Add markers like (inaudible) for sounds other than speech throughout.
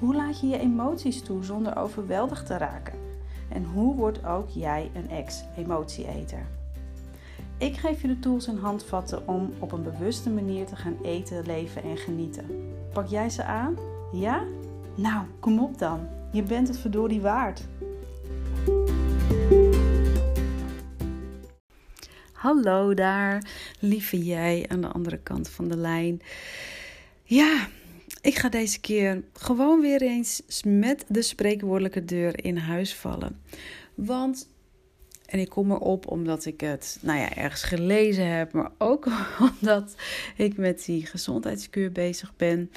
Hoe laat je je emoties toe zonder overweldigd te raken? En hoe wordt ook jij een ex-emotieeter? Ik geef je de tools en handvatten om op een bewuste manier te gaan eten, leven en genieten. Pak jij ze aan? Ja? Nou, kom op dan. Je bent het verdorie waard. Hallo daar, lieve jij aan de andere kant van de lijn. Ja, ik ga deze keer gewoon weer eens met de spreekwoordelijke deur in huis vallen. Want, en ik kom erop omdat ik het nou ja, ergens gelezen heb, maar ook (laughs) omdat ik met die gezondheidskuur bezig ben.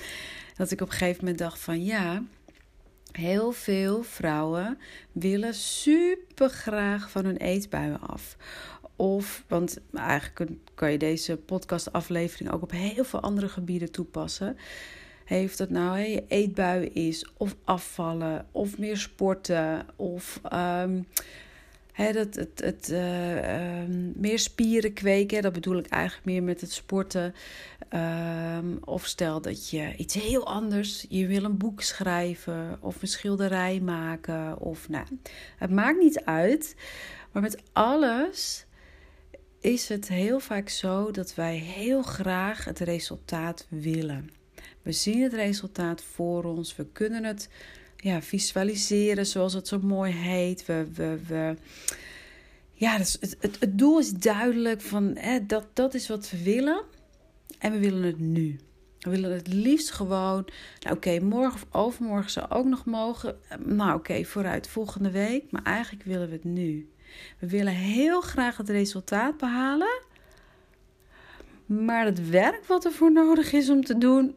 Dat ik op een gegeven moment dacht van ja, heel veel vrouwen willen super graag van hun eetbuien af. Of, want eigenlijk kan je deze podcastaflevering ook op heel veel andere gebieden toepassen. Heeft het nou je eetbui is, of afvallen, of meer sporten, of um, dat, het, het, uh, meer spieren kweken. Dat bedoel ik eigenlijk meer met het sporten. Um, of stel dat je iets heel anders, je wil een boek schrijven, of een schilderij maken. Of nou, het maakt niet uit. Maar met alles is het heel vaak zo dat wij heel graag het resultaat willen. We zien het resultaat voor ons, we kunnen het ja, visualiseren zoals het zo mooi heet. We, we, we, ja, het, het, het doel is duidelijk van hè, dat, dat is wat we willen en we willen het nu. We willen het liefst gewoon. Nou, oké, morgen of overmorgen zou ook nog mogen. Nou, oké, vooruit volgende week. Maar eigenlijk willen we het nu. We willen heel graag het resultaat behalen. Maar het werk wat ervoor nodig is om te doen,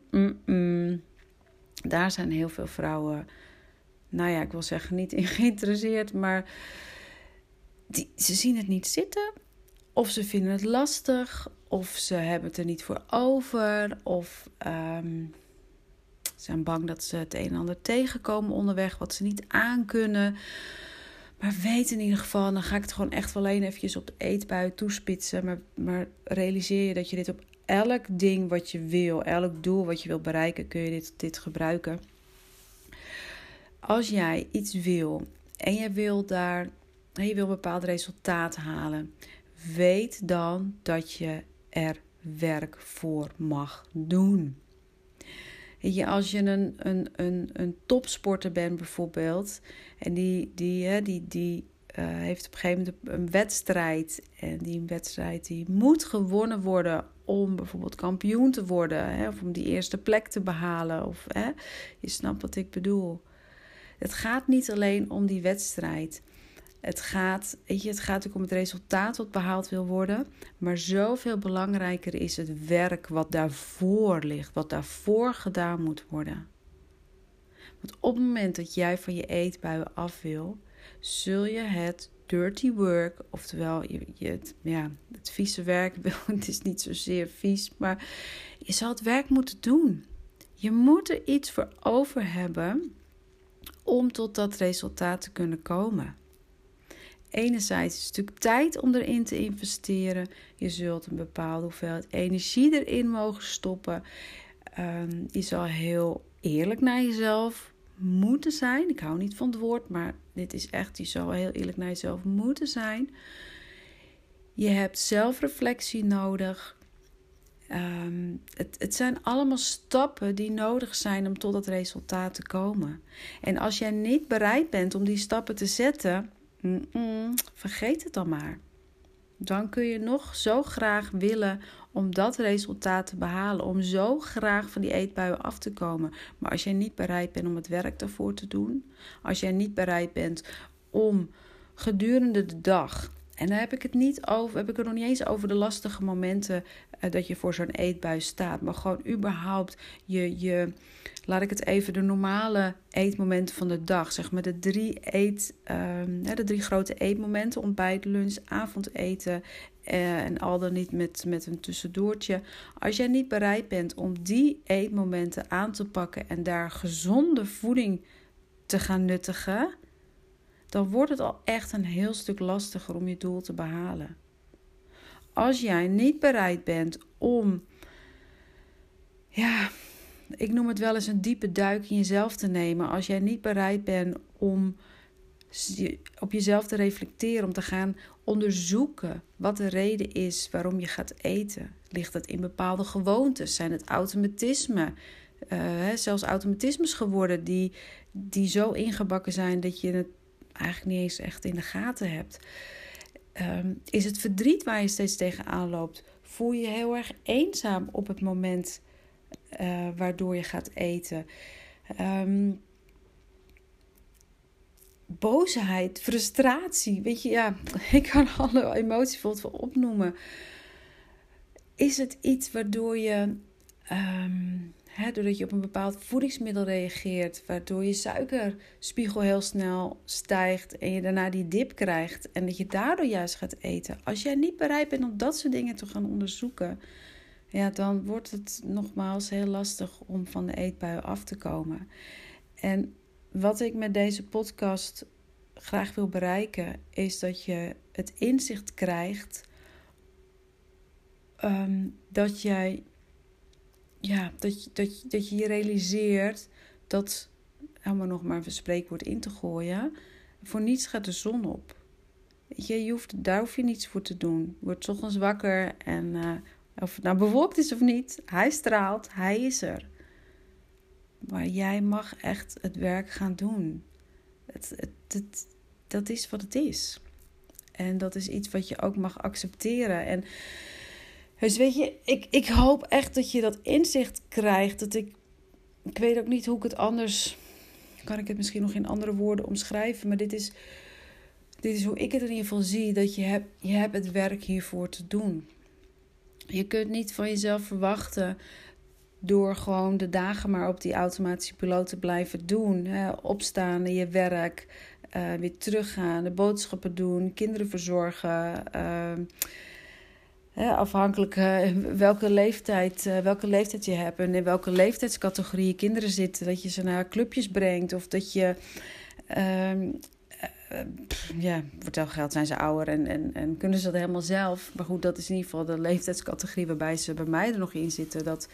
daar zijn heel veel vrouwen, nou ja, ik wil zeggen niet in (laughs) geïnteresseerd, maar die, ze zien het niet zitten. Of ze vinden het lastig, of ze hebben het er niet voor over, of um, zijn bang dat ze het een en ander tegenkomen onderweg wat ze niet aankunnen. Maar weet in ieder geval, dan ga ik het gewoon echt wel alleen eventjes op de eetbui toespitsen. Maar, maar realiseer je dat je dit op elk ding wat je wil, elk doel wat je wil bereiken, kun je dit, dit gebruiken. Als jij iets wil en je wil daar, je wil een bepaald resultaat halen, weet dan dat je er werk voor mag doen. Je, als je een, een, een, een topsporter bent bijvoorbeeld, en die, die, die, die uh, heeft op een gegeven moment een wedstrijd, en die wedstrijd die moet gewonnen worden om bijvoorbeeld kampioen te worden, hè, of om die eerste plek te behalen, of hè, je snapt wat ik bedoel. Het gaat niet alleen om die wedstrijd. Het gaat, weet je, het gaat natuurlijk om het resultaat wat behaald wil worden. Maar zoveel belangrijker is het werk wat daarvoor ligt, wat daarvoor gedaan moet worden. Want op het moment dat jij van je eetbuien af wil, zul je het dirty work, oftewel je, je, het, ja, het vieze werk, (laughs) het is niet zozeer vies, maar je zal het werk moeten doen. Je moet er iets voor over hebben om tot dat resultaat te kunnen komen. Enerzijds het natuurlijk tijd om erin te investeren. Je zult een bepaalde hoeveelheid energie erin mogen stoppen. Um, je zal heel eerlijk naar jezelf moeten zijn. Ik hou niet van het woord, maar dit is echt, je zal heel eerlijk naar jezelf moeten zijn. Je hebt zelfreflectie nodig. Ehm, het, het zijn allemaal stappen die nodig zijn om tot dat resultaat te komen. En als jij niet bereid bent om die stappen te zetten, vergeet het dan maar. Dan kun je nog zo graag willen om dat resultaat te behalen, om zo graag van die eetbuien af te komen. Maar als jij niet bereid bent om het werk daarvoor te doen, als jij niet bereid bent om gedurende de dag En dan heb ik het niet over, heb ik het nog niet eens over de lastige momenten uh, dat je voor zo'n eetbui staat. Maar gewoon überhaupt je, je, laat ik het even, de normale eetmomenten van de dag. Zeg maar de drie, eet, um, de drie grote eetmomenten: ontbijt, lunch, avondeten. Uh, en al dan niet met, met een tussendoortje. Als jij niet bereid bent om die eetmomenten aan te pakken en daar gezonde voeding te gaan nuttigen dan wordt het al echt een heel stuk lastiger om je doel te behalen. Als jij niet bereid bent om, ja, ik noem het wel eens een diepe duik in jezelf te nemen. Als jij niet bereid bent om op jezelf te reflecteren, om te gaan onderzoeken wat de reden is waarom je gaat eten. Ligt het in bepaalde gewoontes? Zijn het automatismen? Uh, zelfs automatismes geworden die, die zo ingebakken zijn dat je het eigenlijk niet eens echt in de gaten hebt. Ehm, is het verdriet waar je steeds tegenaan loopt? Voel je je heel erg eenzaam op het moment uh, waardoor je gaat eten? Um, boosheid, frustratie. Weet je, ja, (laughs) ik kan alle emoties wel opnoemen. Is het iets waardoor je um, doordat je op een bepaald voedingsmiddel reageert, waardoor je suikerspiegel heel snel stijgt en je daarna die dip krijgt en dat je daardoor juist gaat eten. Als jij niet bereid bent om dat soort dingen te gaan onderzoeken, ja, dan wordt het nogmaals heel lastig om van de eetbui af te komen. En wat ik met deze podcast graag wil bereiken, is dat je het inzicht krijgt um, dat jij ja, dat, je, dat, dat je je realiseert dat, helemaal nog maar een spreekwoord in te gooien, voor niets gaat de zon op. Je, je hoeft, daar hoef je niets voor te doen. Je wordt ochtends wakker en uh, of het nou bewolkt is of niet, hij straalt, hij is er. Maar jij mag echt het werk gaan doen. Het, het, dat is wat het is. En dat is iets wat je ook mag accepteren. En dus weet je, ik, ik hoop echt dat je dat inzicht krijgt. Dat ik, ik weet ook niet hoe ik het anders, kan ik het misschien nog in andere woorden omschrijven. Maar dit is, dit is hoe ik het in ieder geval zie. Dat je hebt, je hebt het werk hiervoor te doen. Je kunt niet van jezelf verwachten door gewoon de dagen maar op die automatische piloot te blijven doen. Hè? Opstaan, je werk, uh, weer teruggaan, de boodschappen doen, kinderen verzorgen. Uh, afhankelijk uh, welke leeftijd, uh, welke leeftijd je hebt en in welke leeftijdscategorie je kinderen zitten. Dat je ze naar clubjes brengt of dat je. Uh, ja, vertel geld zijn ze ouder en, en, en kunnen ze dat helemaal zelf. Maar goed, dat is in ieder geval de leeftijdscategorie waarbij ze bij mij er nog in zitten. Dat,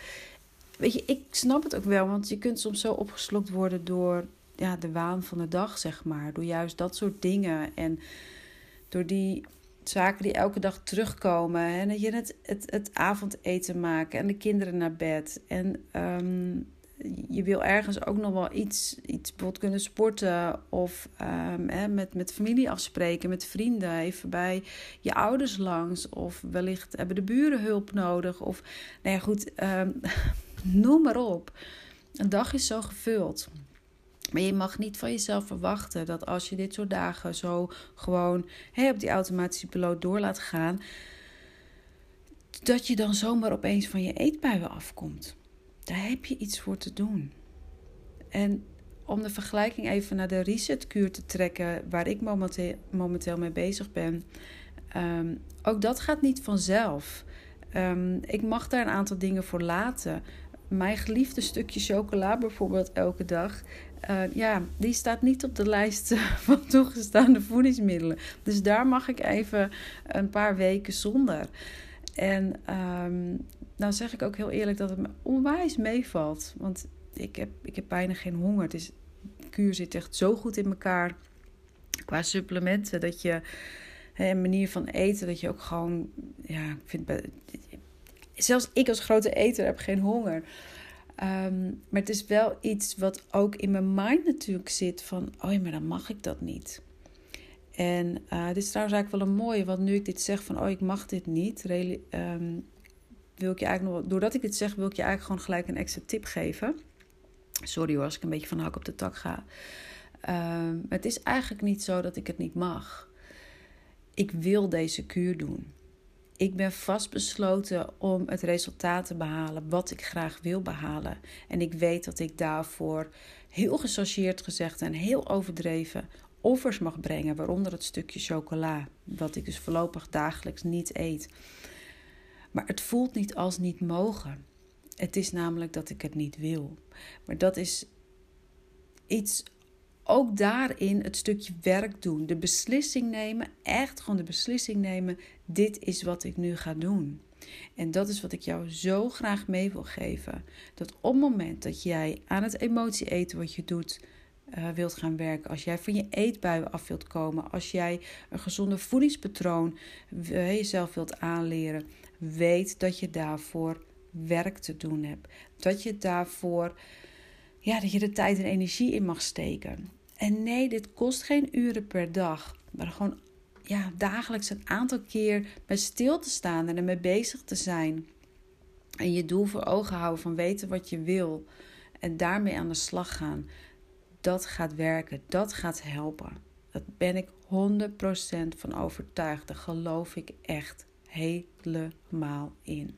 weet je, ik snap het ook wel, want je kunt soms zo opgeslokt worden door ja, de waan van de dag, zeg maar. Door juist dat soort dingen en door die zaken die elke dag terugkomen. En dat je het, het, het avondeten maken en de kinderen naar bed. En um, je wil ergens ook nog wel iets, iets bijvoorbeeld kunnen sporten. Of um, met, met familie afspreken, met vrienden. Even bij je ouders langs. Of wellicht hebben de buren hulp nodig. Of nou ja, goed, um, (laughs) noem maar op. Een dag is zo gevuld. Maar je mag niet van jezelf verwachten dat als je dit soort dagen zo gewoon op die automatische piloot door laat gaan, dat je dan zomaar opeens van je eetbuien afkomt. Daar heb je iets voor te doen. En om de vergelijking even naar de resetkuur te trekken, waar ik momenteel, momenteel mee bezig ben, um, ook dat gaat niet vanzelf. Um, ik mag daar een aantal dingen voor laten. Mijn geliefde stukje chocola bijvoorbeeld elke dag. Uh, ja, die staat niet op de lijst (laughs) van toegestaande voedingsmiddelen. Dus daar mag ik even een paar weken zonder. En um, nou zeg ik ook heel eerlijk dat het me onwijs meevalt. Want ik heb, ik heb bijna geen honger. Het is, de kuur zit echt zo goed in elkaar. Qua supplementen, dat je een manier van eten, dat je ook gewoon, ja, ik vind, zelfs ik als grote eter heb geen honger. Um, maar het is wel iets wat ook in mijn mind natuurlijk zit van, oh ja, maar dan mag ik dat niet. En uh, dit is trouwens eigenlijk wel een mooie, want nu ik dit zeg van, oh ik mag dit niet, um, wil ik je eigenlijk nog, doordat ik dit zeg, wil ik je eigenlijk gewoon gelijk een extra tip geven. Sorry hoor, als ik een beetje van hak op de tak ga. Um, het is eigenlijk niet zo dat ik het niet mag. ik wil deze kuur doen. Ik ben vastbesloten om het resultaat te behalen wat ik graag wil behalen. En ik weet dat ik daarvoor heel gechargeerd gezegd en heel overdreven offers mag brengen, waaronder het stukje chocola, wat ik dus voorlopig dagelijks niet eet. Maar het voelt niet als niet mogen. Het is namelijk dat ik het niet wil. Maar dat is iets ook daarin het stukje werk doen. De beslissing nemen, echt gewoon de beslissing nemen: dit is wat ik nu ga doen. En dat is wat ik jou zo graag mee wil geven. Dat op het moment dat jij aan het emotie eten wat je doet, uh, wilt gaan werken, als jij van je eetbuien af wilt komen, als jij een gezonde voedingspatroon uh, jezelf wilt aanleren, weet dat je daarvoor werk te doen hebt. Dat je daarvoor ja, dat je de tijd en energie in mag steken. En nee, dit kost geen uren per dag, maar gewoon ja, dagelijks een aantal keer bij stil te staan en ermee bezig te zijn. En je doel voor ogen houden van weten wat je wil en daarmee aan de slag gaan. Dat gaat werken, dat gaat helpen. Daar ben ik 100% van overtuigd. Daar geloof ik echt helemaal in.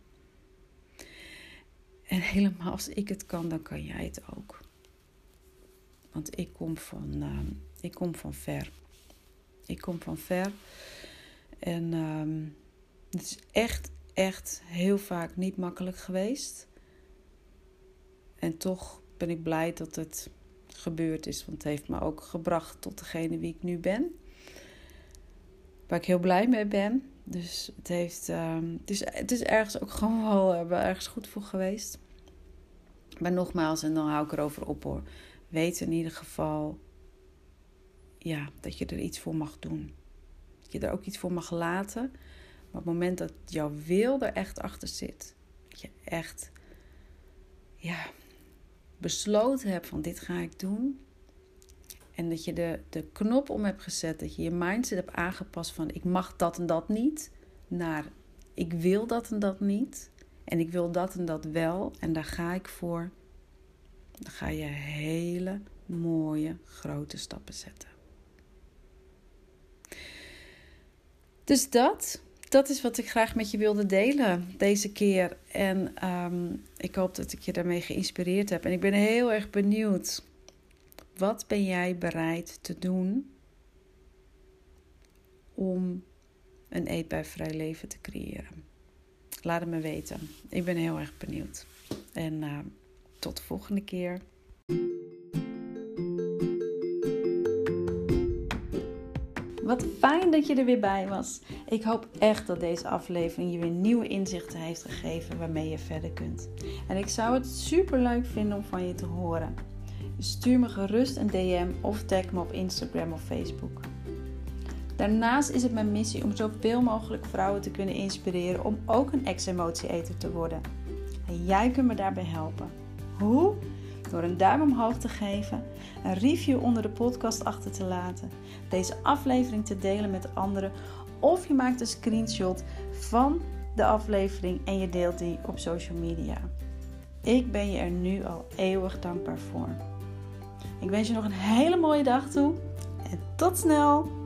En helemaal als ik het kan, dan kan jij het ook. Want ik kom van, uh, ik kom van ver. Ik kom van ver. En uh, het is echt, echt heel vaak niet makkelijk geweest. En toch ben ik blij dat het gebeurd is. Want het heeft me ook gebracht tot degene wie ik nu ben. Waar ik heel blij mee ben. Dus het, heeft, uh, het, is, het is ergens ook (laughs) gewoon wel, eh, wel ergens goed voor geweest. Maar nogmaals, en dan hou ik erover op hoor. Weet in ieder geval ja, dat je er iets voor mag doen. Dat je er ook iets voor mag laten. Maar op het moment dat jouw wil er echt achter zit. Dat je echt ja, besloten hebt van dit ga ik doen. En dat je de, de knop om hebt gezet. Dat je je mindset hebt aangepast van ik mag dat en dat niet. Naar ik wil dat en dat niet. En ik wil dat en dat wel. En daar ga ik voor. Dan ga je hele mooie grote stappen zetten. Dus dat, dat is wat ik graag met je wilde delen deze keer. En ehm, ik hoop dat ik je daarmee geïnspireerd heb. En ik ben heel erg benieuwd. Wat ben jij bereid te doen om een eetbuivrij leven te creëren? Laat het me weten. Ik ben heel erg benieuwd. En uh, tot de volgende keer. Wat fijn dat je er weer bij was. Ik hoop echt dat deze aflevering je weer nieuwe inzichten heeft gegeven waarmee je verder kunt. En ik zou het super leuk vinden om van je te horen. Stuur me gerust een DM of tag me op Instagram of Facebook. Daarnaast is het mijn missie om zoveel mogelijk vrouwen te kunnen inspireren om ook een ex-emotieeter te worden. En jij kunt me daarbij helpen. Hoe? Door een duim omhoog te geven, een review onder de podcast achter te laten, deze aflevering te delen met anderen of je maakt een screenshot van de aflevering en je deelt die op social media. Ik ben je er nu al eeuwig dankbaar voor. Ik wens je nog een hele mooie dag toe en tot snel!